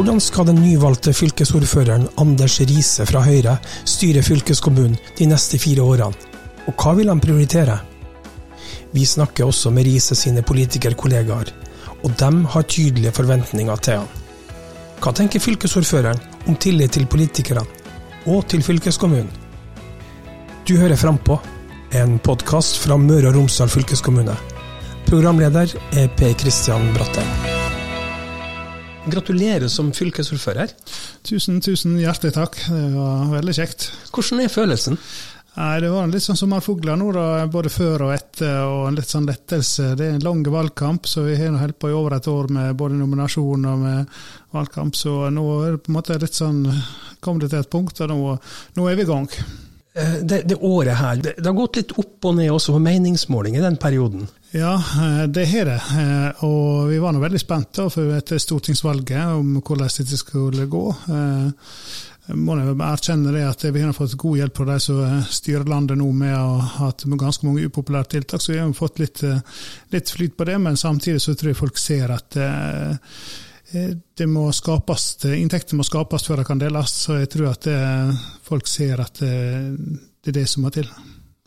Hvordan skal den nyvalgte fylkesordføreren Anders Riise fra Høyre styre fylkeskommunen de neste fire årene, og hva vil han prioritere? Vi snakker også med Riise sine politikerkollegaer, og de har tydelige forventninger til han. Hva tenker fylkesordføreren om tillit til politikerne, og til fylkeskommunen? Du hører Frampå, en podkast fra Møre og Romsdal fylkeskommune. Programleder er Per Kristian Bratteng. Gratulerer som fylkesordfører. Tusen, tusen hjertelig takk. Det var veldig kjekt. Hvordan er følelsen? Nei, Det var litt sånn sommerfugler nå, da, både før og etter, og en litt sånn lettelse. Det er en lang valgkamp, så vi har holdt på i over et år med både nominasjon og med valgkamp. Så nå er det på en måte litt sånn Kom det til et punkt, og nå, nå er vi i gang. Det, det året her, det, det har gått litt opp og ned også på meningsmåling i den perioden? Ja, det har det. Og vi var nå veldig spente etter stortingsvalget om hvordan dette skulle gå. Må jeg erkjenne det at Vi har fått god hjelp fra de som styrer landet nå med å ha ganske mange upopulære tiltak, så vi har fått litt, litt flyt på det. Men samtidig så tror jeg folk ser at det må skapes, inntekter må skapes før de kan deles. Så jeg tror at det, folk ser at det, det er det som må til.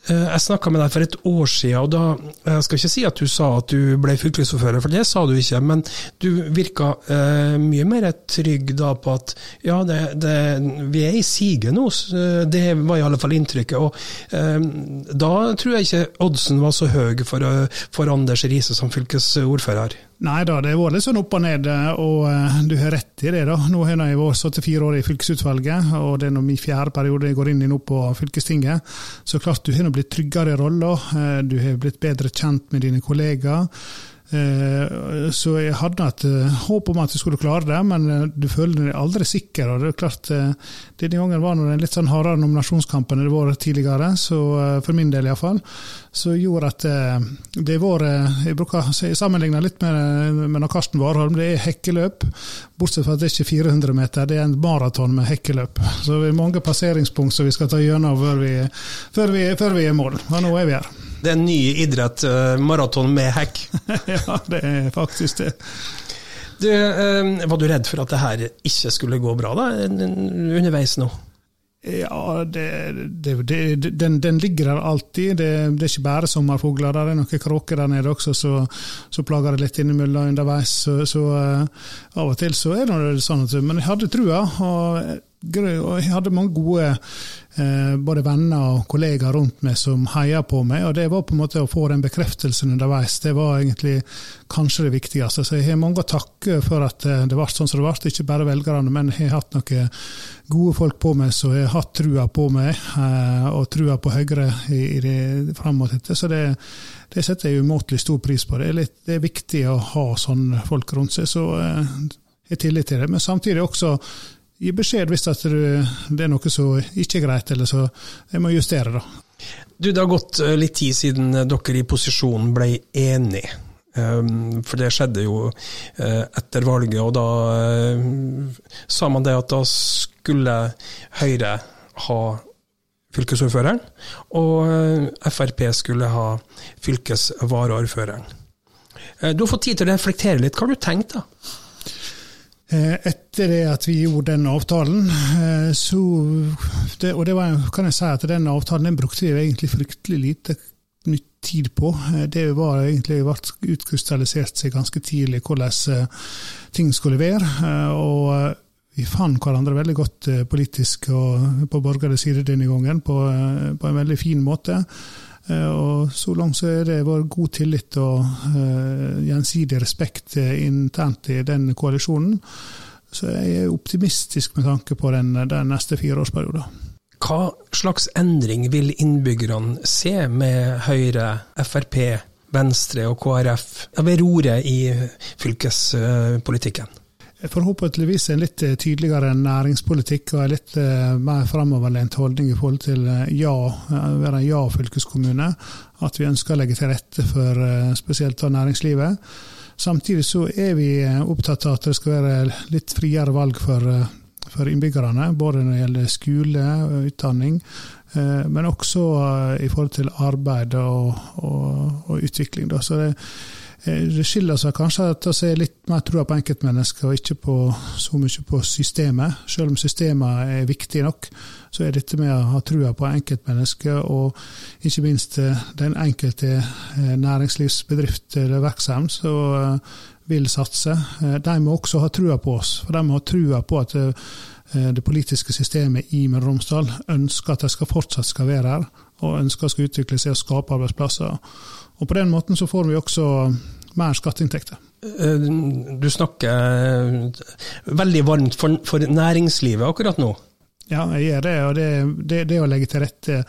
Jeg snakka med deg for et år siden, og da jeg skal ikke si at du sa at du ble fylkesordfører, for det sa du ikke, men du virka eh, mye mer trygg da på at ja, det, det, vi er i siget nå. Det var i alle fall inntrykket. Og eh, da tror jeg ikke oddsen var så høy for, for Anders Riise som fylkesordfører. Nei da, det har vært litt sånn opp og ned, og du har rett i det. da. Nå har jeg vært 74 år i fylkesutvalget, og det er nå min fjerde periode jeg går inn i nå på fylkestinget. Så klart du har nå blitt tryggere i rolla, du har blitt bedre kjent med dine kollegaer. Så jeg hadde et håp om at du skulle klare det, men du føler deg aldri sikker. og det er klart, Denne gangen var det en litt sånn hardere nominasjonskamp enn det var tidligere, så for min del iallfall. Så gjorde at det var Jeg bruker å sammenligne litt med, med Karsten Warholm. Det er hekkeløp, bortsett fra at det er ikke 400 meter, det er en maraton med hekkeløp. Så det er mange passeringspunkt som vi skal ta gjennom før vi, før vi, før vi er i mål. Og nå er vi her. Det er en ny idrett, maraton med hekk. ja, det er faktisk det. Du, var du redd for at det her ikke skulle gå bra da, underveis nå? Ja, det, det, det, den, den, ligger der alltid. Det, er ikke bare sommerfugler. Der er noen kråker der nede også så plager det litt innimellom underveis. Så, så uh, av og til så er det sånn. At, men jeg hadde trua. og jeg hadde mange gode eh, både venner og kollegaer rundt meg som heia på meg, og det var på en måte å få den bekreftelsen underveis. Det var egentlig kanskje det viktigste. Så jeg har mange å takke for at eh, det ble sånn som det ble. Ikke bare velgerne, men jeg har hatt noen gode folk på meg som har hatt trua på meg, eh, og trua på Høyre i, i det, fram mot dette. Så det, det setter jeg umåtelig stor pris på. Det er, litt, det er viktig å ha sånne folk rundt seg. så jeg har tillit til det. Men samtidig også gi beskjed hvis det er noe som ikke er greit, eller så jeg må justere. da. Du, Det har gått litt tid siden dere i posisjonen ble enige. For det skjedde jo etter valget, og da sa man det at da skulle Høyre ha fylkesordføreren, og Frp skulle ha fylkesvaraordføreren. Du har fått tid til å reflektere litt. Hva har du tenkt, da? Etter det at vi gjorde den avtalen, så det, Og det var, kan jeg si at den avtalen den brukte vi egentlig fryktelig lite nytt tid på. Det var egentlig ble utkrystallisert seg ganske tidlig hvordan ting skulle være. og vi fant hverandre veldig godt politisk og på borgerlig side denne gangen, på, på en veldig fin måte. Og så langt så er det vært god tillit og uh, gjensidig respekt internt i den koalisjonen. Så jeg er optimistisk med tanke på den, den neste fireårsperioden. Hva slags endring vil innbyggerne se med Høyre, Frp, Venstre og KrF ved roret i fylkespolitikken? Forhåpentligvis en litt tydeligere næringspolitikk og en litt mer framoverlent holdning i forhold til ja, være en ja-fylkeskommune. At vi ønsker å legge til rette for spesielt næringslivet. Samtidig så er vi opptatt av at det skal være litt friere valg for, for innbyggerne. Både når det gjelder skole og utdanning, men også i forhold til arbeid og, og, og utvikling. Så det, Det skiller seg kanskje at vi er litt mer trua på enkeltmennesket, og ikke på, så mye på systemet. Selv om systemet er viktig nok, så er dette med å ha trua på enkeltmennesket, og ikke minst den enkelte næringslivsbedrift eller virksomhet som vil satse, de må også ha trua på oss. For de må ha trua på at det politiske systemet i Møre og Romsdal ønsker at de fortsatt skal være her, og ønsker skal utvikle seg og skape arbeidsplasser. Og På den måten så får vi også mer skatteinntekter. Eh, du snakker veldig varmt for, for næringslivet akkurat nå? Ja, jeg gjør det. Og det, det, det å legge til rette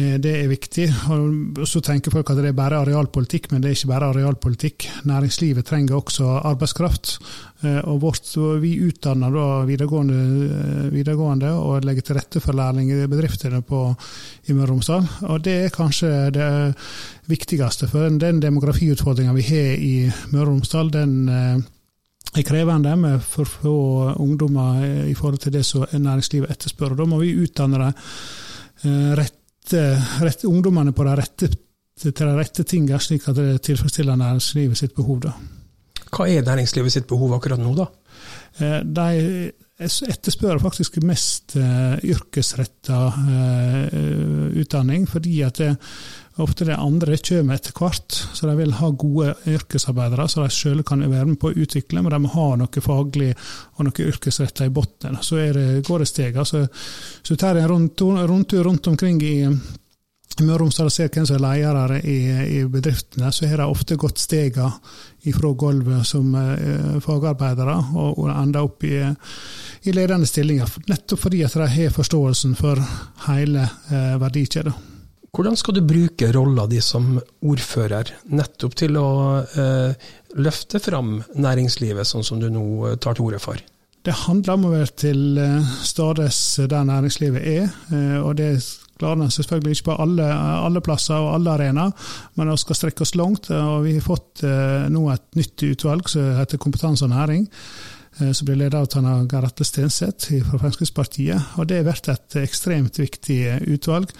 Eh, det er viktig. Og så tenker folk at det er bare arealpolitikk, men det er ikke bare arealpolitikk. Næringslivet trenger også arbeidskraft. Eh, og vårt, vi utdanner da videregående, eh, videregående, og legger til rette for lærlingbedriftene på, i Møre og Romsdal. Og det er kanskje det viktigste. For den demografiutfordringa vi har i Møre og Romsdal, den er krevende med for få ungdommer i forhold til det som næringslivet etterspør. Da må vi utdanne de rette, rette ungdommene på de rette, til de rette tingene, slik at det tilfredsstiller næringslivet sitt behov. Da. Hva er næringslivet sitt behov akkurat nå, da? Eh, de etterspør faktisk mest eh, yrkesretta eh, utdanning, fordi at det, ofte det andre kommer etter hvert. Så de vil ha gode yrkesarbeidere som de selv kan være med på å utvikle, men de må ha noe faglig og noe yrkesretta i bunnen. Så det, går det steg. Altså, så tar jeg en rundtur rundt, rundt omkring i Møre og Romsdal ser hvem som er ledere i, i, bedriftene, så har de ofte gått stegene fra gulvet som eh, fagarbeidere og, og enda opp i, i, ledende stillinger. Nettopp fordi at de har forståelsen for hele eh, verdikjeden. Hvordan skal du bruke rolla di som ordfører nettopp til å eh, løfte fram næringslivet, sånn som du nå eh, tar til orde for? Det handler om å være til eh, stades der næringslivet er, eh, og det klarer selvfølgelig ikke på alle, alle plasser og alle arenaer, men vi skal strekke oss langt. og Vi har fått nå et nytt utvalg som heter Kompetanse og næring som blir ledet av Tanna Garatte Stenseth fra Fremskrittspartiet. og Det har vært et ekstremt viktig eh, utvalg.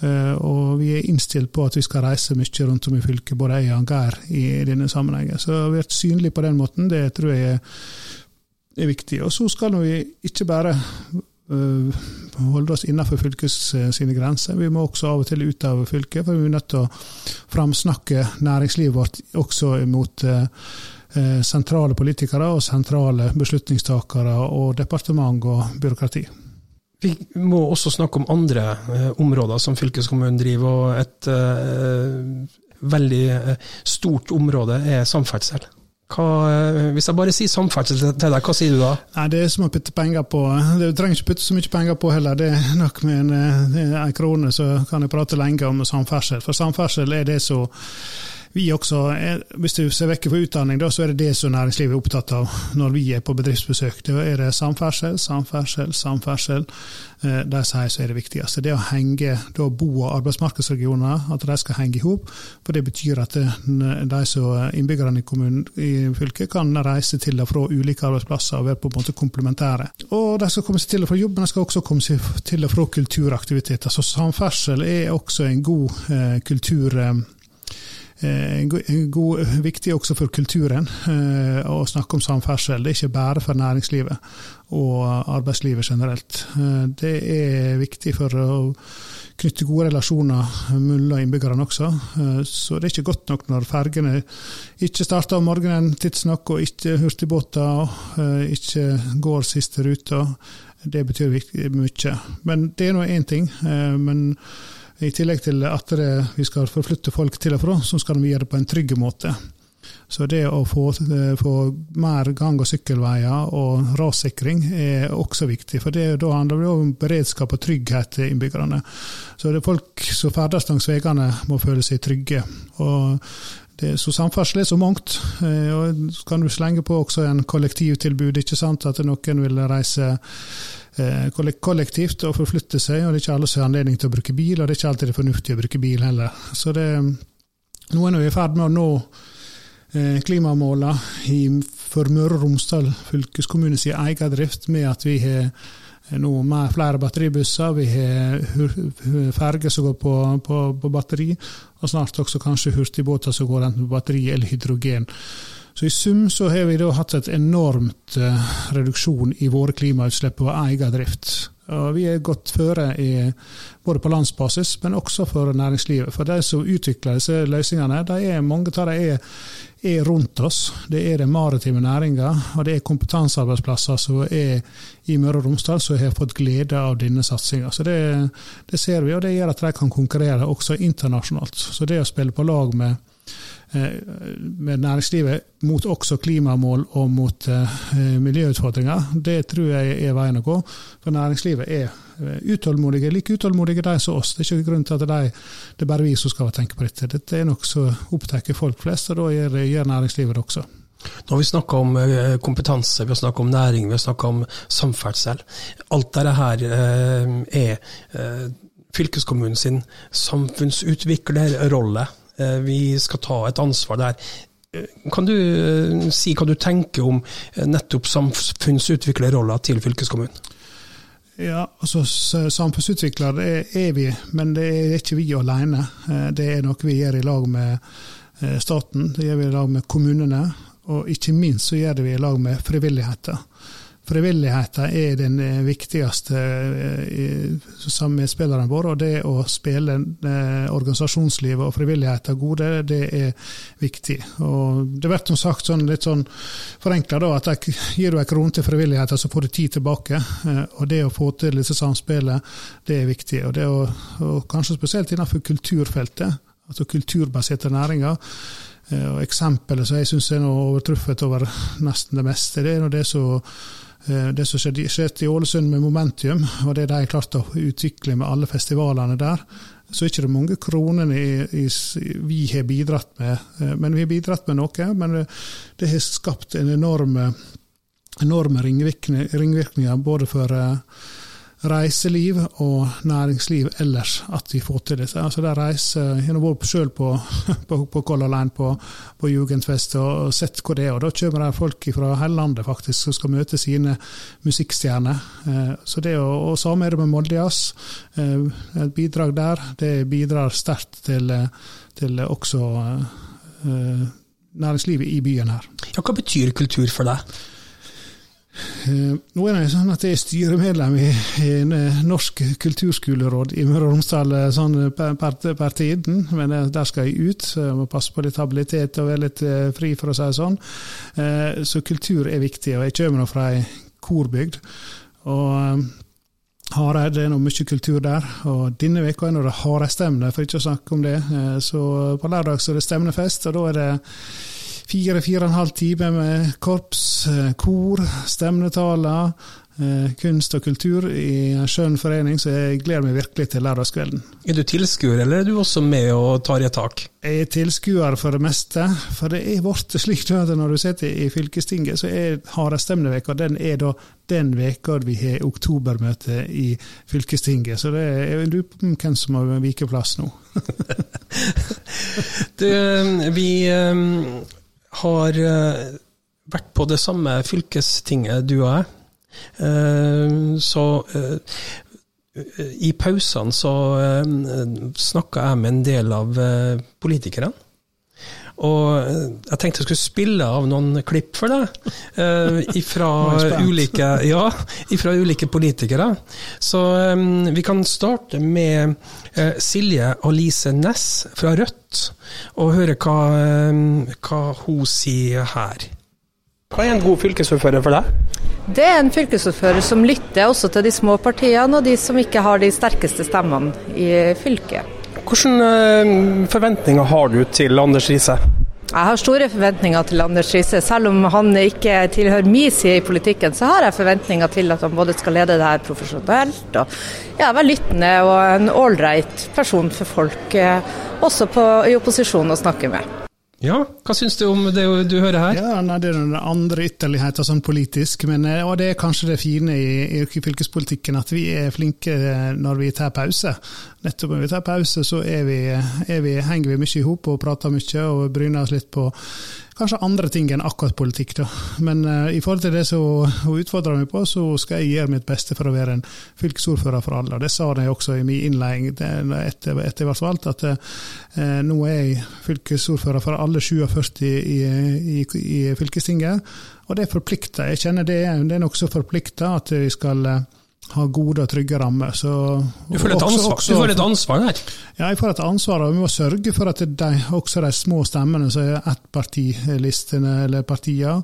Eh, og Vi er innstilt på at vi skal reise mye rundt om i fylket, både jeg og Geir, i denne sammenhengen. Så å være synlig på den måten, det tror jeg er viktig. Og så skal vi ikke bare holde oss innenfor fylkes sine grenser. Vi må også av og til ut av fylket, for vi er nødt til å framsnakke næringslivet vårt også mot Eh, sentrale politikere og sentrale beslutningstakere og departement og byråkrati. Vi må også snakke om andre eh, områder som fylkeskommunen driver, og et eh, veldig eh, stort område er samferdsel. Hva, eh, hvis jeg bare sier samferdsel til deg, hva sier du da? Nei, Det er som å putte penger på. Du trenger ikke putte så mye penger på heller. Det er nok med en, en krone, så kan jeg prate lenge om samferdsel. For samferdsel er det som vi også, Hvis du ser vekk fra utdanning, da, så er det det som næringslivet er opptatt av når vi er på bedriftsbesøk. Da er det samferdsel, samferdsel, samferdsel. Eh, de sier så er det viktigste. Det å henge da bo- og arbeidsmarkedsregioner, at de skal henge i hop. For det betyr at eh, de som innbyggerne i kommunen i fylket kan reise til og fra ulike arbeidsplasser og være på en måte komplementære. Og de skal komme seg til og fra jobb, men de skal også komme seg til og fra kulturaktiviteter. Så samferdsel er også en god eh, kultur Eh, god, viktig også for kulturen eh, å snakke om samferdsel. Det er ikke bare for næringslivet og arbeidslivet generelt. Eh, det er viktig for å knytte gode relasjoner mellom innbyggerne også. Så det er ikke godt nok når fergene ikke starter om morgenen tidsnok, og ikke hurtigbåter ikke går siste ruta. Det betyr mye. Men det er nå én ting. men i tillegg til at vi skal forflytte folk til og fra, så skal vi gjøre det på en trygg måte. Så det å få, få mer gang- og sykkelveier og rassikring er også viktig. For det, da handler det om beredskap og trygghet til innbyggerne. Så det er folk som ferdes langs veiene må føle seg trygge. Og det, så samferdsel er så mangt. Eh, og så kan du slenge på også en kollektivtilbud. ikke sant, At noen vil reise Eh, kollektivt og forflytte seg, og det er ikke alle som har anledning til å bruke bil, og det er ikke alltid det er fornuftig å bruke bil heller. Så det, noen er i ferd med å nå klimamåla klimamålene for Møre og Romsdal fylkeskommune sin egen drift, med at vi har nå med flere batteribusser, vi har ferger som går på, på, på, batteri, og snart også kanskje hurtigbåter som går enten på batteri eller hydrogen. Så I sum så har vi da hatt et enormt uh, reduksjon i våre klimautslipp på egen drift. Og vi er godt føre i, både på landsbasis, men også for næringslivet. For de som utvikler disse løsningene, de er, mange av dem er, er, rundt oss. Det er den maritime næringa, og det er kompetansearbeidsplasser som er i Møre og Romsdal som har fått glede av denne satsinga. Så det, det, ser vi, og det gjør at de kan konkurrere også internasjonalt. Så det å spille på lag med Eh, med næringslivet mot også klimamål og mot eh, miljøutfordringer, det tror jeg er veien å gå. For næringslivet er eh, utålmodige, like utålmodige de som oss. Det er ikke grunn til at de, det er bare vi som skal tenke på dette. Dette er noe som opptar folk flest, og da gjør, gjør næringslivet det også. Nå har vi snakka om kompetanse, vi har snakka om næring, vi har snakka om samferdsel. Alt dette her er fylkeskommunen sin samfunnsutviklerrolle. Eh, vi skal ta et ansvar der. Eh, kan du eh, si hva du tenker om nettopp samfunnsutviklerrolla til fylkeskommunen? Ja, altså Samfunnsutvikler er vi, men det er ikke vi alene. Det er noe vi gjør i lag med staten, det gjør vi i lag med kommunene, og ikke minst så gjør det vi i lag med frivilligheten. Frivilligheten er den viktigste viktigste med medspilleren vår, og det å spille eh, organisasjonslivet og frivilligheten gode, det er viktig. Og det blir som sagt sånn, litt sånn forenkla at jeg, gir du en krone til frivilligheten, så får du tid tilbake. Og det å få til disse samspillene, det er viktig. Og, det å, og kanskje spesielt innenfor kulturfeltet, altså kulturbaserte næringer. Og Eksempelet som jeg syns er overtruffet over nesten det meste, det er det som Eh, det som skjedde, i Ålesund med Momentium, og det de har klart å utvikle med alle festivalene der, så er det ikke mange kronene vi har bidratt med. Eh, men vi har bidratt med noe. Men det har skapt en enorme, enorme ringvirkninger både for eh, reiseliv og næringsliv ellers at vi får til dette. Altså, det reiser, Jeg har vært selv på, på, på Color Line på, på Jugendfest og sett hvor det er. og Da kommer det folk fra hele landet faktisk som skal møte sine musikkstjerner. Eh, så det å, og Samme er det med Molde. Eh, et bidrag der det bidrar sterkt til, til også eh, næringslivet i byen her. Ja, hva betyr kultur for deg? Eh, nå er det sånn at jeg er styremedlem i, i eh, Norsk kulturskoleråd i Møre og Romsdal eh, sånn per, per, tiden, men der skal jeg ut. Jeg må passe på litt habilitet og være litt fri, for å si det sånn. Så kultur er viktig, og jeg kommer nå fra ei korbygd. og Hareid er nå mye kultur der, og denne veka er nå det Hareidstevne, for ikke å snakke om det. Så på lørdag så er det stemnefest, og da er det fire-fire og en halv time med korps, eh, kor, stemnetaler, eh, kunst og kultur i en skjønn forening, så jeg gleder meg virkelig til lørdagskvelden. Er du tilskuer, eller er du også med og tar i et tak? Jeg er tilskuer for det meste, for det er blitt slik at når du sitter i fylkestinget, så er Harestemneveka den er da den veka vi har oktobermøte i fylkestinget. Så det er, jeg lurer på hvem som har vikeplass nå. du, vi har eh, vært på det samme fylkestinget, du og jeg. Eh, så eh, i pausene så snakka jeg med en del av politikerne. Og jeg tenkte jeg skulle spille av noen klipp for deg, uh, fra, ulike, ja, ifra ulike politikere. Så um, vi kan starte med uh, Silje Alice Næss fra Rødt, og høre hva, um, hva hun sier her. Hva er en god fylkesordfører for deg? Det er en fylkesordfører som lytter også til de små partiene og de som ikke har de sterkeste stemmene i fylket. Hvilke eh, forventninger har du til Anders Riise? Jeg har store forventninger til Anders Riise. Selv om han ikke tilhører min side i politikken, så har jeg forventninger til at han både skal lede det her profesjonelt og ja, være lyttende og en ålreit person for folk, eh, også på, i opposisjon, å snakke med. Ja, hva syns du om det du hører her? Ja, nei, Det er den andre ytterligheten sånn politisk, men, eh, og det er kanskje det fine i, i fylkespolitikken, at vi er flinke eh, når vi tar pause. Nettopp når vi tar pause, så er vi, er vi, henger vi mye i hop og prater mye og bryner oss litt på kanskje andre ting enn akkurat politikk. da. Men uh, i forhold til det som hun utfordrer meg på, så skal jeg gjøre mitt beste for å være en fylkesordfører for alle. Og Det sa jeg også i min innledning etter, etter jeg ble valgt, at uh, nå er jeg fylkesordfører for alle 47 i, i, i fylkestinget. Og det forplikter. Jeg kjenner det, det er nokså forplikta at vi skal uh, ha gode og trygge rammer. Så, du føler et ansvar, også, du føler et ansvar her? Ja, jeg får et ansvar. og Vi må sørge for at de, også de små stemmene som er ettpartilistene eller partiene,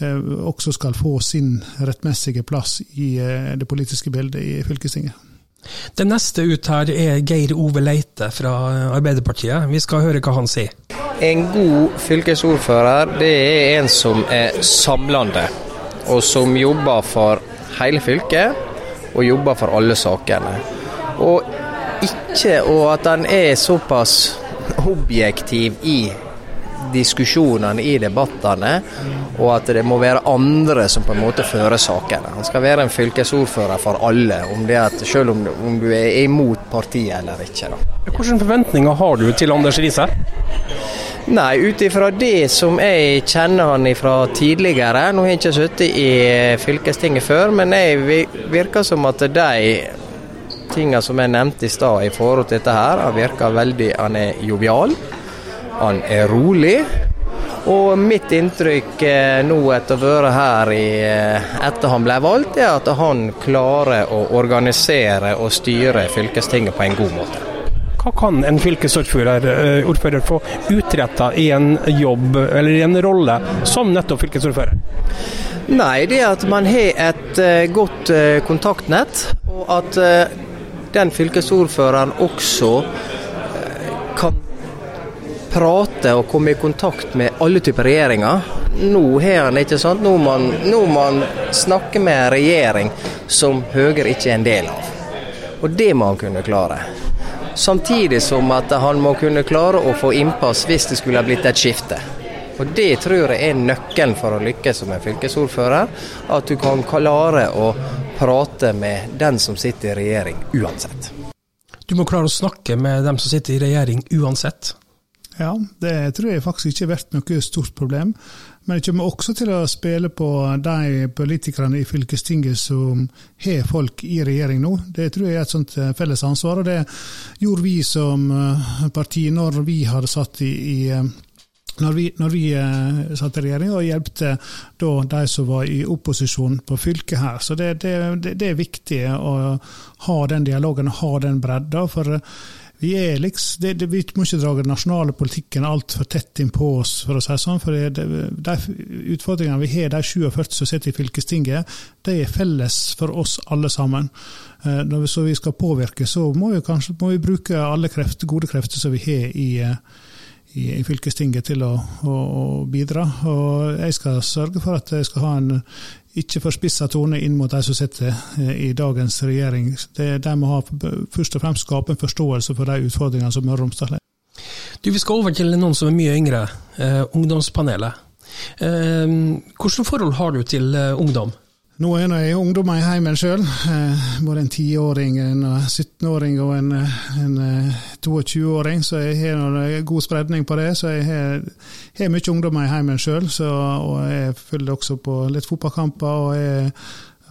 eh, også skal få sin rettmessige plass i eh, det politiske bildet i fylkestinget. Den neste ut her er Geir Ove Leite fra Arbeiderpartiet. Vi skal høre hva han sier. En god fylkesordfører det er en som er samlende, og som jobber for hele fylket og jobber for alle sakene. Og ikke og at han er såpass objektiv i diskusjonene, i debattene, og at det må være andre som på en måte fører sakene. Han skal være en fylkesordfører for alle, om at, selv om, om du er imot partiet eller ikke. Da. Hvilke forventninger har du til Anders Riise? Nei, ut ifra det som jeg kjenner han fra tidligere Nå har jeg ikke sittet i fylkestinget før, men jeg virker som at de tingene som jeg nevnte i stad i forhold til dette her, har virka veldig Han er jovial, han er rolig. Og mitt inntrykk eh, nå etter å være her i, eh, etter han ble valgt, er at han klarer å organisere og styre fylkestinget på en god måte. Hva kan en fylkesordfører eh, få utretta i en jobb eller i en rolle som nettopp fylkesordfører? Nei, det er at man har et uh, godt uh, kontaktnett, og at den fylkesordføreren også kan prate og komme i kontakt med alle typer regjeringer. Nå har han ikke sant? Nå man, nå man snakker med en regjering som Høyre ikke er en del av. Og det må han kunne klare. Samtidig som at han må kunne klare å få innpass hvis det skulle ha blitt et skifte. Og Det tror jeg er nøkkelen for å lykkes som en fylkesordfører. At du kan klare å prate med den som sitter i regjering uansett. Du må klare å snakke med dem som sitter i regjering uansett? Ja, det tror jeg faktisk ikke har vært noe stort problem. Men det kommer også til å spille på de politikerne i fylkestinget som har folk i regjering nå. Det tror jeg er et sånt eh, felles ansvar, og det gjorde vi som eh, parti når vi hadde satt i, i eh, når vi, når vi satt i regjering og hjelpte de som var i opposisjon på fylket her. Så det, det, det er viktig å ha den dialogen, og ha den bredda. For vi, er liksom, det, det, vi må ikke dra den nasjonale politikken altfor tett innpå oss, for å si sånn. For det, de utfordringene vi har, de 47 som sitter i fylkestinget, de er felles for oss alle sammen. Eh, når vi, så vi skal påvirke, så må vi kanskje må vi bruke alle krefter, gode krefter som vi har i, i, i fylkestinget til å, å, å, bidra. Og jeg skal sørge for at jeg skal ha en ikke for spissa tone inn mot de som sitter eh, i dagens regjering. De må ha først og fremst skape en forståelse for de utfordringene som Møre og Romsdal har. Vi skal over til noen som er mye yngre, eh, ungdomspanelet. Eh, hvordan forhold har du til eh, ungdom? Nå er jeg ungdom i heimen sjøl. Eh, både en tiåring, en 17-åring og en, en 22-åring, så jeg har god spredning på det. Så jeg har, mye ungdom i heimen sjøl, og jeg følger også på litt fotballkamper. og er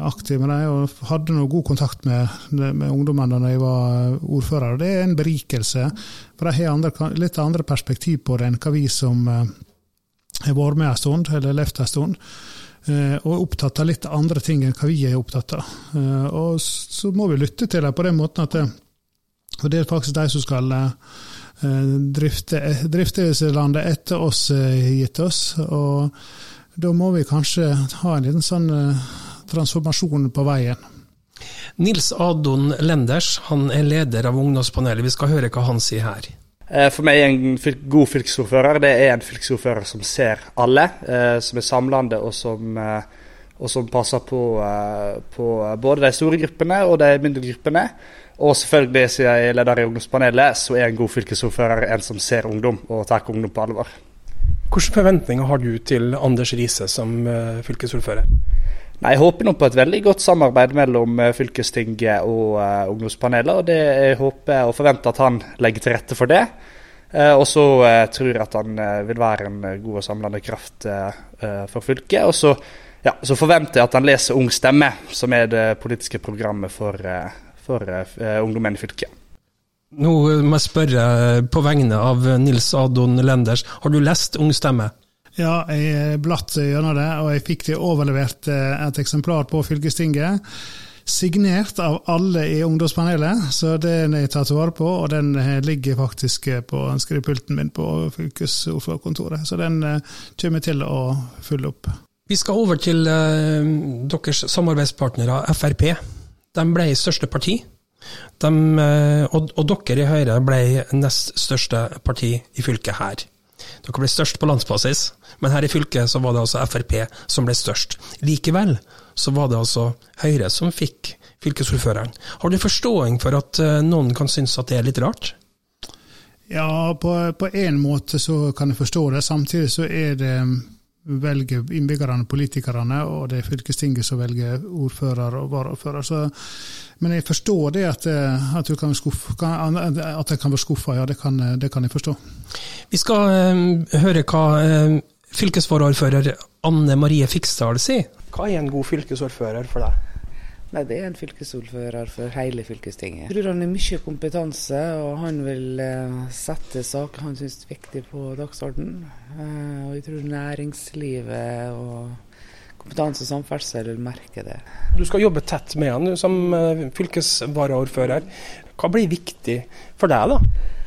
aktiv med dem, og hadde noe god kontakt med, med ungdommene da jeg var ordfører. og Det er en berikelse, for de har andre, litt andre perspektiv på det enn hva vi som eh, har vært med en stund, eller levd en stund. Eh, og er opptatt av litt andre ting enn hva vi er opptatt av. Eh, og så må vi lytte til dem på den måten at det, for det er faktisk de som skal eh, drifte, drifte landet etter oss gitt oss. Og da må vi kanskje ha en liten sånn transformasjon på veien. Nils Adon Lenders han er leder av ungdomspanelet. Vi skal høre hva han sier her. Eh, for meg er en god fylkesordfører det er en fylkesordfører som ser alle, eh, som er samlende og som, eh, og som passer på, på, både de store gruppene og de mindre gruppene. Og selvfølgelig, siden jeg er leder i ungdomspanelet, så er en god fylkesordfører en som ser ungdom og tar ungdom på alvor. Hvilke forventninger har du til Anders Riise som fylkesordfører? Nei, Jeg håper nå på et veldig godt samarbeid mellom eh, fylkestinget og uh, ungdomspanelet. og det Jeg håper og forventer at han legger til rette for det. og så tror jeg at han vil være en god og samlende kraft for fylket. Og så, ja, så, forventer jeg at han leser Ung stemme, som er det politiske programmet for, for ungdommen i fylket. Nå må jeg spørre på vegne av Nils Adon Lenders, har du lest Ung stemme? Ja, jeg blatt gjennom det, og jeg fikk det overlevert et eksemplar på fylkestinget signert av alle i ungdomspanelet, så den er tatt vare på. Og den ligger faktisk på skrivepulten min på fylkesordførerkontoret, så den eh, kommer til å følge opp. Vi skal over til deres samarbeidspartnere, Frp. De ble største parti. De, og, og, dere i Høyre ble nest største parti i fylket her. Dere ble størst på landsbasis, men her i fylket så var det altså Frp som ble størst. Likevel så var det altså Høyre som fikk fylkesordføreren. Har du forståing for at eh, noen kan synes at det er litt rart? Ja, på, én måte så kan jeg forstå det. Samtidig så er det velger innbyggerne, politikerne, og det er fylkestinget som velger ordfører og varaordfører. Så, men jeg forstår det at, at, du kan, skuffe, at jeg kan være skuffa, ja. Det kan, det kan, jeg forstå. Vi skal eh, høre hva eh, fylkesvaraordfører Anne Marie Fiksdal sier. Hva er en god fylkesordfører for deg? Nei, Det er en fylkesordfører for hele fylkestinget. Jeg tror han har mye kompetanse, og han vil eh, sette saker han syns er viktige på dagsordenen. Eh, og jeg tror næringslivet og kompetanse og samferdsel vil merke det. Du skal jobbe tett med han som eh, fylkesvaraordfører. Hva blir viktig for deg, da?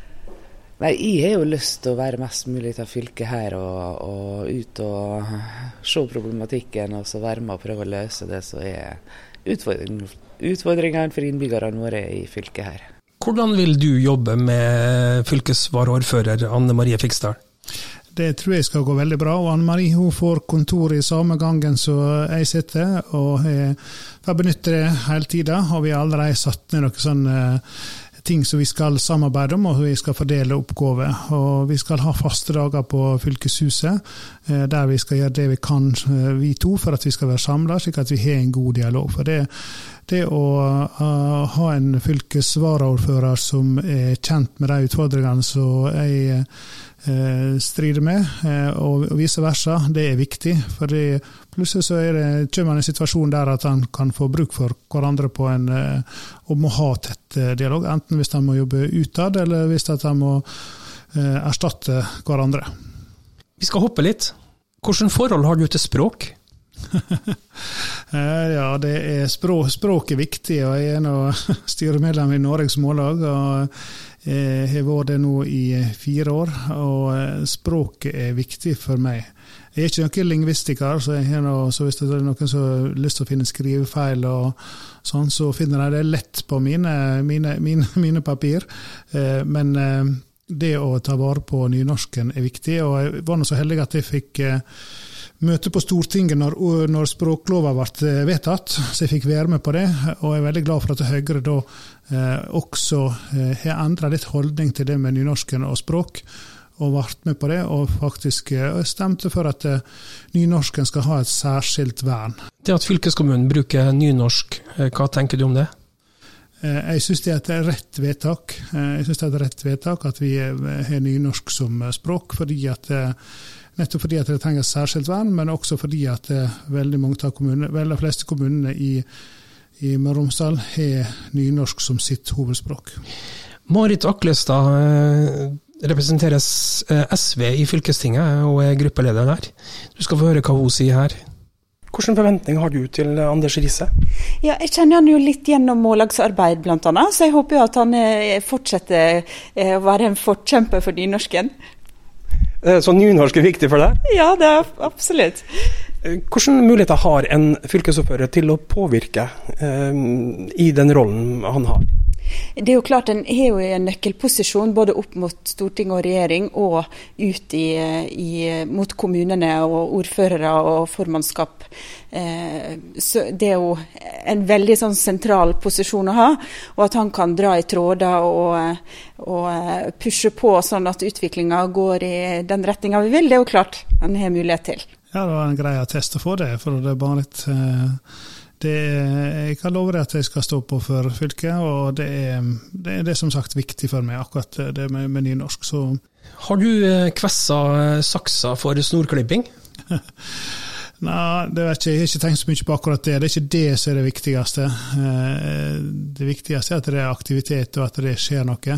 Nei, jeg har jo lyst til å være mest mulig av fylket her og, og ut og se problematikken og så være med og prøve å løse det som er utfordringene for innbyggerne våre i fylket her. Hvordan vil du jobbe med fylkesvaraordfører Anne Marie Fiksdal? Det tror jeg skal gå veldig bra. og Anne Marie hun får kontor i samme gangen som jeg sitter, og jeg får benytte det hele tida. Og vi har allerede satt ned noen sånne ting som vi skal samarbeide om, og vi skal fordele oppgaver. Og vi skal ha faste dager på fylkeshuset, eh, der vi skal gjøre det vi kan, eh, vi to, for at vi skal være samla, slik at vi har en god dialog. For det, det å uh, ha en fylkesvaraordfører som er kjent med de utfordringene som jeg uh, strider med, uh, og vice versa, det er viktig. For plutselig så er det, kommer en situasjon der at man kan få bruk for hverandre på en, og må ha tett dialog. Enten hvis han må jobbe utad, eller hvis han må erstatte hverandre. Vi skal hoppe litt. Hvilket forhold har du til språk? Eh, ja, det er språk, språk er viktig, og jeg er nå styremedlem i Norges Mållag. og Jeg har vært det nå i fire år, og eh, språket er viktig for meg. Jeg er ikke noen lingvistiker, så, noe, så hvis det er noen som har lyst til å finne skrivefeil, og sånn, så finner jeg det lett på mine, mine, mine, mine papir. Eh, men det å ta vare på nynorsken er viktig, og jeg var nå så heldig at jeg fikk møte på Stortinget når, når språklova ble eh, vedtatt, så jeg fikk være med på det. Og jeg er veldig glad for at Høyre da eh, også eh, har endra litt holdning til det med nynorsken og språk. Og ble med på det, og faktisk eh, stemte for at eh, nynorsken skal ha et særskilt vern. Det at fylkeskommunen bruker nynorsk, eh, hva tenker du om det? Jeg syns det er et rett vedtak. Jeg synes det er et rett vedtak at vi har nynorsk som språk, fordi at Nettopp fordi at det trenger særskilt vern, men også fordi at eh, veldig mange av kommunene, vel de fleste kommunene i, i Møre og Romsdal har nynorsk som sitt hovedspråk. Marit Aklestad eh, representerer eh, SV i fylkestinget og er gruppeleder der. Du skal få høre hva hun sier her. Hvilke forventninger har du til Anders Riise? Ja, jeg kjenner han jo litt gjennom mållagsarbeid bl.a., så jeg håper jo at han fortsetter å være en forkjemper for nynorsken. Eh, så nynorsk er viktig for deg? Ja, det er absolutt. Eh, hvilke muligheter har en fylkesordfører til å påvirke eh, i den rollen han har? Det er jo klart En har jo en nøkkelposisjon både opp mot storting og regjering og ut i, i, mot kommunene og ordførere og formannskap. Eh, så Det er jo en veldig sånn sentral posisjon å ha. Og at han kan dra i tråder og, og pushe på sånn at utviklinga går i den retninga vi vil, det er jo klart han har mulighet til. Ja, det var en grei attest å få det. for det er bare litt... Eh det, jeg kan love deg at jeg skal stå på for fylket, og det er, det er, det som sagt viktig for meg, akkurat det med, med nynorsk. Så. Har du kvessa saksa for snorklipping? Nei, det vet ikke, jeg har ikke tenkt så mye på akkurat det. Det er ikke det som er det viktigste. Det viktigste er at det er aktivitet, og at det skjer noe.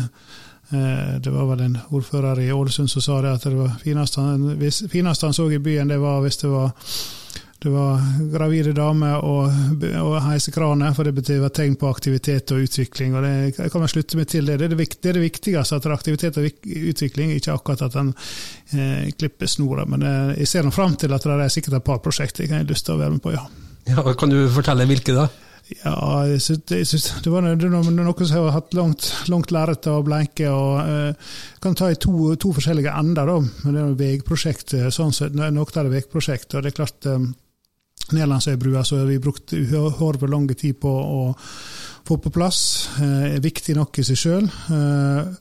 Det var vel en ordfører i Ålesund som sa det, at det var fineste han, fineste han så i byen, det var hvis det var det var gravide damer og, og heisekraner, for det betyr tegn på aktivitet og utvikling. og det, kan slutte meg til det. Det er det, det, er det viktigste, at det er aktivitet og utvikling, ikke akkurat at en eh, klipper snora. Men eh, jeg ser nå fram til at det er sikkert et par prosjekter jeg har lyst til å være med på, ja. ja kan du fortelle hvilke da? Ja, jeg synes, jeg synes, det var noe, noe som har hatt langt, langt lerret å bleike. og eh, kan ta i to, to forskjellige ender, da. Men det er noe veiprosjekt, sånn noe av det veiprosjektet. og det er klart eh, Nederlandsøybrua har vi brukt uhorvelig lang tid på å få på plass. Eh, er viktig nok i seg sjøl. Eh,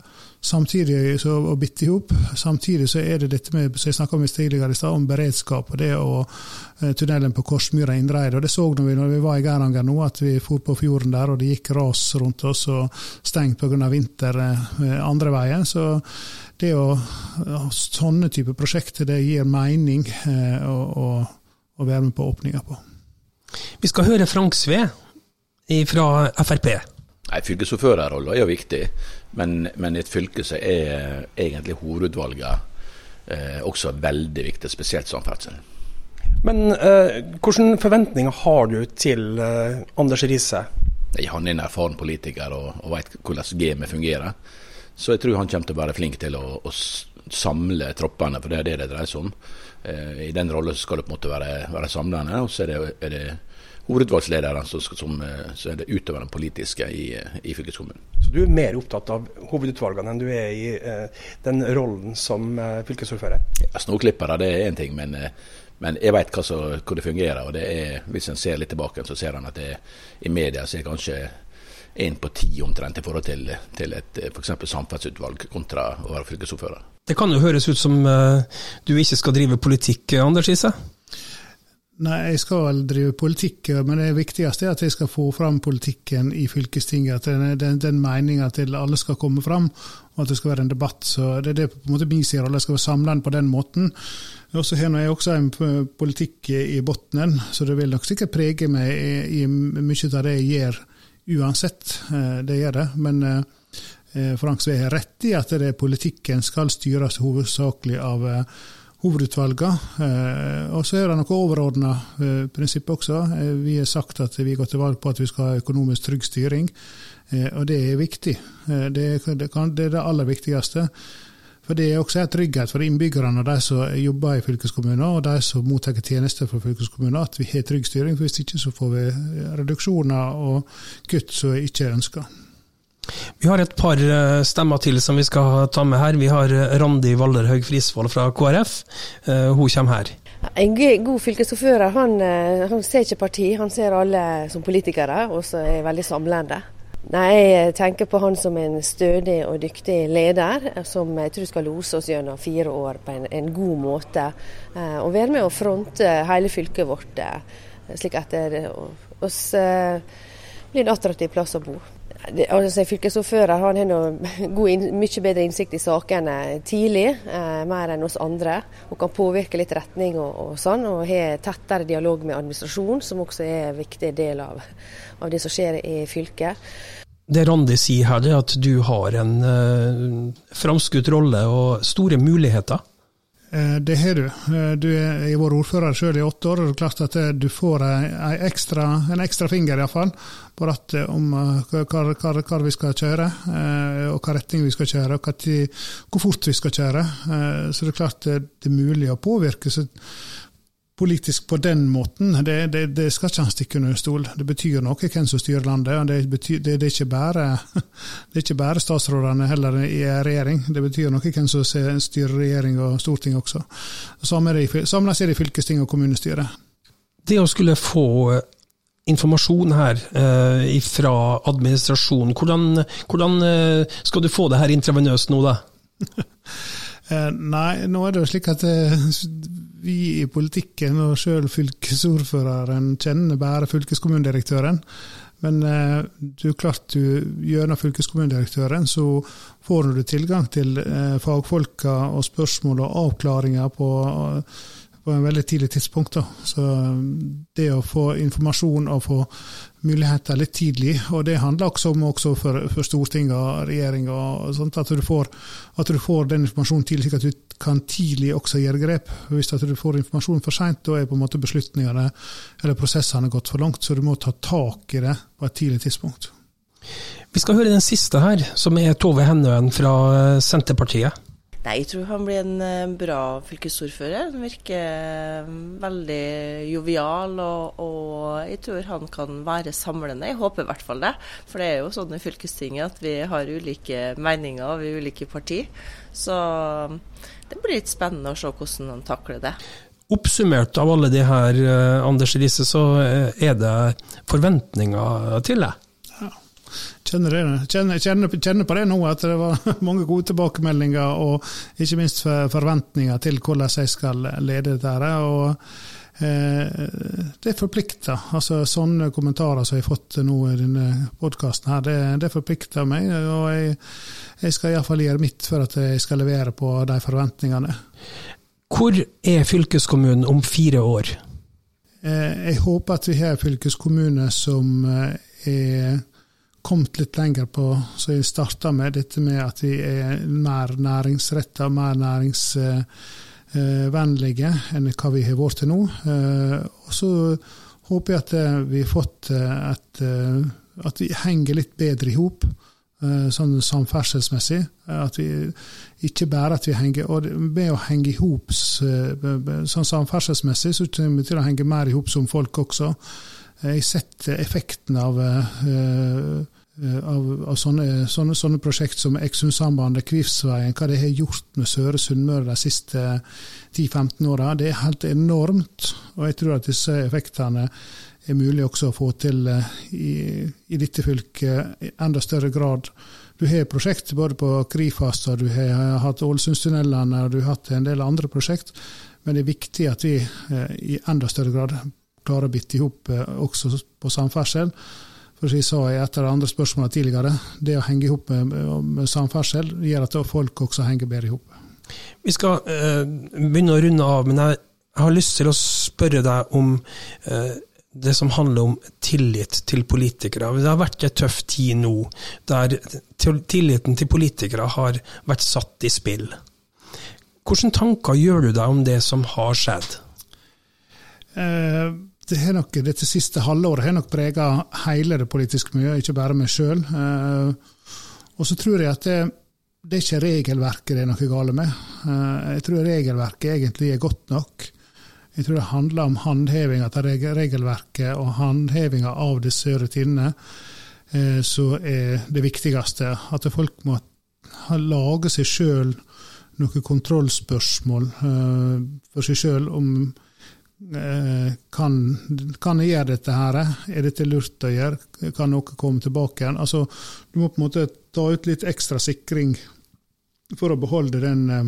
samtidig så, å bitte ihop. Samtidig så er det dette med, som jeg snakka om tidligere i stad, om beredskap. og det å eh, Tunnelen på Korsmyra Indreid. og Det så vi når vi var i Geiranger nå, at vi for på fjorden der, og det gikk ras rundt oss og stengt pga. vinter andre veien. Så det å Sånne type prosjekter det gir mening. og, og å være med på åpninga på. Vi skal høre Frank Sve fra Frp. Nei, Fylkesordførerrollen er jo viktig, men, men, et fylke så er egentlig hovedutvalget eh, også veldig viktig, spesielt samferdsel. Men eh, hvilke forventninger har du til eh, Anders Riise? Han er en erfaren politiker og, og vet hvordan gamet fungerer. Så jeg tror han kommer til å være flink til å, å samle troppene, for det er det det dreier seg om. Eh, I den rollen skal det på en måte være, være samlende. Og så er det, er det hovedutvalgslederen som, som, eh, så er det utøveren politiske i, i, fylkeskommunen. Så du er mer opptatt av hovedutvalgene enn du er i eh, den rollen som eh, fylkesordfører? Ja, Snorklippere det er én ting, men, eh, men jeg vet hvordan hvor det fungerer. og det er, Hvis en ser litt tilbake, så ser en at det, i media så er kanskje én på ti omtrent i forhold til, til et f.eks. samferdselsutvalg kontra å være fylkesordfører. Det kan jo høres ut som uh, du ikke skal drive politikk, Anders Ise? Nei, jeg skal vel drive politikk, men det viktigste er at jeg skal få fram politikken i fylkestinget. At den, den, den meninga til alle skal komme fram, og at det skal være en debatt. Så Det er det på en måte min rolle. Jeg skal være samlende på den måten. Og så har jeg også en politikk i bunnen, så det vil nok sikkert prege meg i, i mye av det jeg gjør uansett. Eh, det gjør det. men eh, Eh, Frank Sve har rett i at det er politikken skal styres hovedsakelig av hovedutvalgene. Og så er det noe overordna prinsipp også. Vi har sagt at vi går til valg på at vi skal ha økonomisk trygg styring, og det er viktig. Det er det aller viktigste. For Det er også en trygghet for innbyggerne og de som jobber i fylkeskommunen og de som mottar tjenester fra fylkeskommunen, at vi har trygg styring. for Hvis ikke så får vi reduksjoner og kutt som ikke er ønska. Vi har et par eh, stemmer til som vi skal ta med her. Vi har eh, Randi Valderhaug Frisvold fra KrF. Eh, hun kommer her. En god fylkesordfører han, han, ser ikke parti, han ser alle som politikere, og så er veldig samlende. Nei, Jeg tenker på han som en stødig og dyktig leder, som jeg tror skal lose oss gjennom fire år på en, en god måte. Og være med å fronte hele fylket vårt, slik at det oss blir en attraktiv plass å bo altså Fylkesordfører han har mye bedre innsikt i sakene tidlig, eh, mer enn oss andre. Og kan påvirke litt retning og, og sånn. Og har tettere dialog med administrasjon, som også er en viktig del av, av det som skjer i fylket. Det Randi sier her, er at du har en eh, framskutt rolle og store muligheter. Eh, det har du. Du har vært ordfører selv i åtte år, og det er klart at du får en ekstra, en ekstra finger iallfall på rattet om hva, vi skal kjøre, eh, og hva retning vi skal kjøre, og hvor fort vi skal kjøre. Eh, så det er klart det er mulig å påvirke seg politisk på den måten. Det, det, det skal ikke han stikke under stol. Det betyr noe hvem som styrer landet. og Det, betyr, det, er ikke bare, det er ikke bare statsrådene heller i regjering. Det betyr noe hvem som styrer regjering og storting også. Samme er det i fylkesting og kommunestyre. Det å skulle få informasjon her eh, fra administrasjonen. Hvordan, hvordan eh, skal du få det her intravenøst nå, da? Eh, nei, nå er det jo slik at eh, vi i politikken, og sjøl fylkesordføreren, kjenner bare fylkeskommunedirektøren. Men du er klart du, gjennom fylkeskommunedirektøren så får du tilgang til eh, fagfolka og spørsmål og avklaringer på på en veldig tidlig tidspunkt. Da. Så um, det å få informasjon og få muligheter litt tidlig, og det handler også om også for, for Stortinget og regjeringa, at, du får, at du får den informasjonen tidlig, slik at du kan tidlig også gjøre grep. Hvis du får informasjon for seint, da er på en måte beslutningene eller prosessene gått for langt, så du må ta tak i det på et tidlig tidspunkt. Vi skal høre den siste her, som er Tove Hennøen fra Senterpartiet. Nei, jeg tror han blir en eh, bra fylkesordfører. Han virker eh, veldig jovial, og, og, jeg tror han kan være samlende. Jeg håper i hvert fall det. For det er jo sånn i fylkestinget at vi har ulike meninger er ulike partier. Så det blir litt spennende å se hvordan han takler det. Oppsummert av alle de her, eh, Anders Riise, så er det forventninger til deg? Kjenner, kjenner, kjenner, kjenner, på det nå, at det var mange gode tilbakemeldinger og ikke minst forventninger til hvordan jeg skal lede dette. og eh, Det forplikter. altså Sånne kommentarer som jeg har fått nå i denne podkasten, det, det, forplikter meg. og Jeg, jeg skal iallfall gjøre mitt for at jeg skal levere på de forventningene. Hvor er fylkeskommunen om fire år? Eh, jeg håper at vi har en fylkeskommune som eh, er kommet litt lenger på, så jeg starta med dette med at vi er mer næringsretta, mer næringsvennlige enn hva vi har vært til nå. Eh, og så håper jeg at eh, vi har fått eh, et At vi henger litt bedre i hop. Sånn samferdselsmessig. At vi, ikke bare at vi henger og Med å henge i hop sånn samferdselsmessig, så kommer vi til å henge mer i hop som folk også. Jeg har sett effekten av Eh, av, av sånne, sånne, sånne, prosjekt som Eksundsambandet, Kvivsveien, hva det har gjort med Søre Sunnmøre de siste 10-15 åra. Det er helt enormt. Og jeg tror at disse effektene er mulig også å få til eh, i, i dette fylket i enda større grad. Du har prosjekt både på Krifast, og du har hatt Ålesundstunnelene, og du har hatt en del andre prosjekt. Men det er viktig at vi eh, i enda større grad klarer å bitte i hop også på samferdsel for jeg sa i et av de andre spørsmålene tidligere, det å henge i hop med, med, samferdsel gjør at folk også henger bedre i hop. Vi skal uh, begynne å runde av, men jeg, har lyst til å spørre deg om uh, det som handler om tillit til politikere. Det har vært en tøff tid nå, der tilliten til politikere har vært satt i spill. Hvilke tanker gjør du deg om det som har skjedd? Uh, det har nok, dette siste halvåret har nok prega hele det politiske miljøet, ikke bare meg sjøl. Eh, og så tror jeg at det, det er ikke regelverket det er noe galt med. Eh, jeg tror regelverket egentlig er godt nok. Jeg tror det handler om håndhevinga av regelverket og håndhevinga av disse rutinene eh, så er det viktigste. At folk må lage seg sjøl noen kontrollspørsmål for seg sjøl om Eh, kan, kan, jeg gjøre dette her? Er dette lurt å gjøre? Kan noe komme tilbake igjen? Altså, du må på en måte ta ut litt ekstra sikring for å beholde den, eh,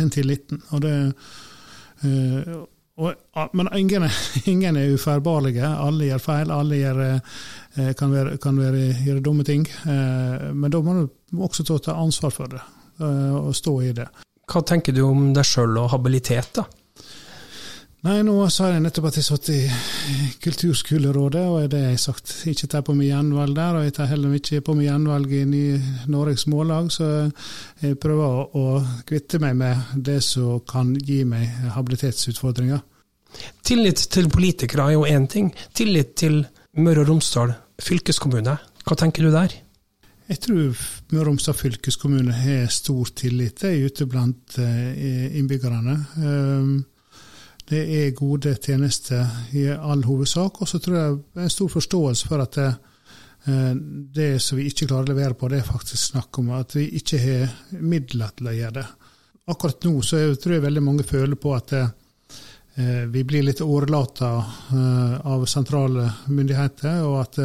den tilliten. Og det, eh, og, men ingen, ingen, er ufeilbarlige. Alle gjør feil. Alle gjør, kan, være, kan være, gjøre dumme ting. Men da må du også ta ansvar for det, og stå i det. Hva tenker du om deg sjøl og habilitet, da? Nei, nå sa jeg nettopp at jeg satt i Kulturskolerådet, og det har jeg sagt. Ikke tar på meg gjenvalg der, og jeg tar heller ikke på meg gjenvalg i Norges Mållag, så jeg prøver å kvitte meg med det som kan gi meg habilitetsutfordringer. Tillit til politikere er jo én ting. Tillit til Møre og Romsdal fylkeskommune, hva tenker du der? Jeg tror Møre og Romsdal fylkeskommune har stor tillit ute blant eh, innbyggerne. Det er gode tjenester i all hovedsak. Og så tror jeg en stor forståelse for at det, eh, det som vi ikke klarer å levere på, det er faktisk snakk om at vi ikke har midler til å gjøre det. Akkurat nå så tror jeg veldig mange føler på at eh, vi blir litt årelata eh, av sentrale myndigheter, og at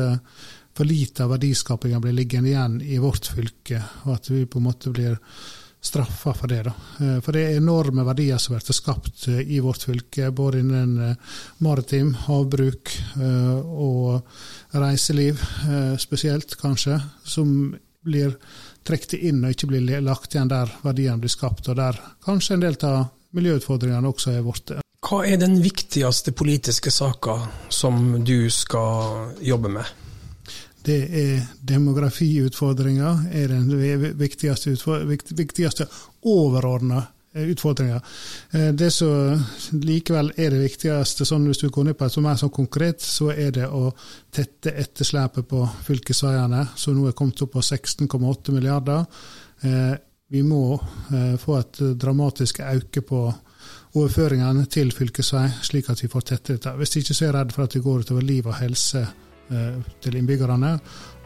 for lite av verdiskapingen blir liggende igjen i vårt fylke, og at vi på en måte blir straffa for det. da. Eh, for det er enorme verdier som blir skapt eh, i vårt fylke, både innen eh, maritim, havbruk og reiseliv spesielt, kanskje, som blir trukket inn og ikke blir lagt igjen der verdiene blir skapt, og der kanskje en del av miljøutfordringene også er borte. Hva er den viktigste politiske saka som du skal jobbe med? Det er demografiutfordringa er den viktigste, viktigste overordna eh, utfordringa. Eh, det som likevel er det viktigste, sånn hvis du går ned på det som er sånn konkret, så er det å tette etterslepet på fylkesveiene, som nå er kommet opp på 16,8 milliarder. Eh, vi må få et dramatisk øke på overføringene til fylkesvei, slik at vi får tette dette. Hvis ikke så er jeg redd for at det går utover liv og helse til innbyggerne,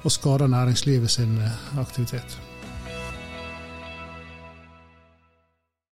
og skader næringslivet sin eh, aktivitet.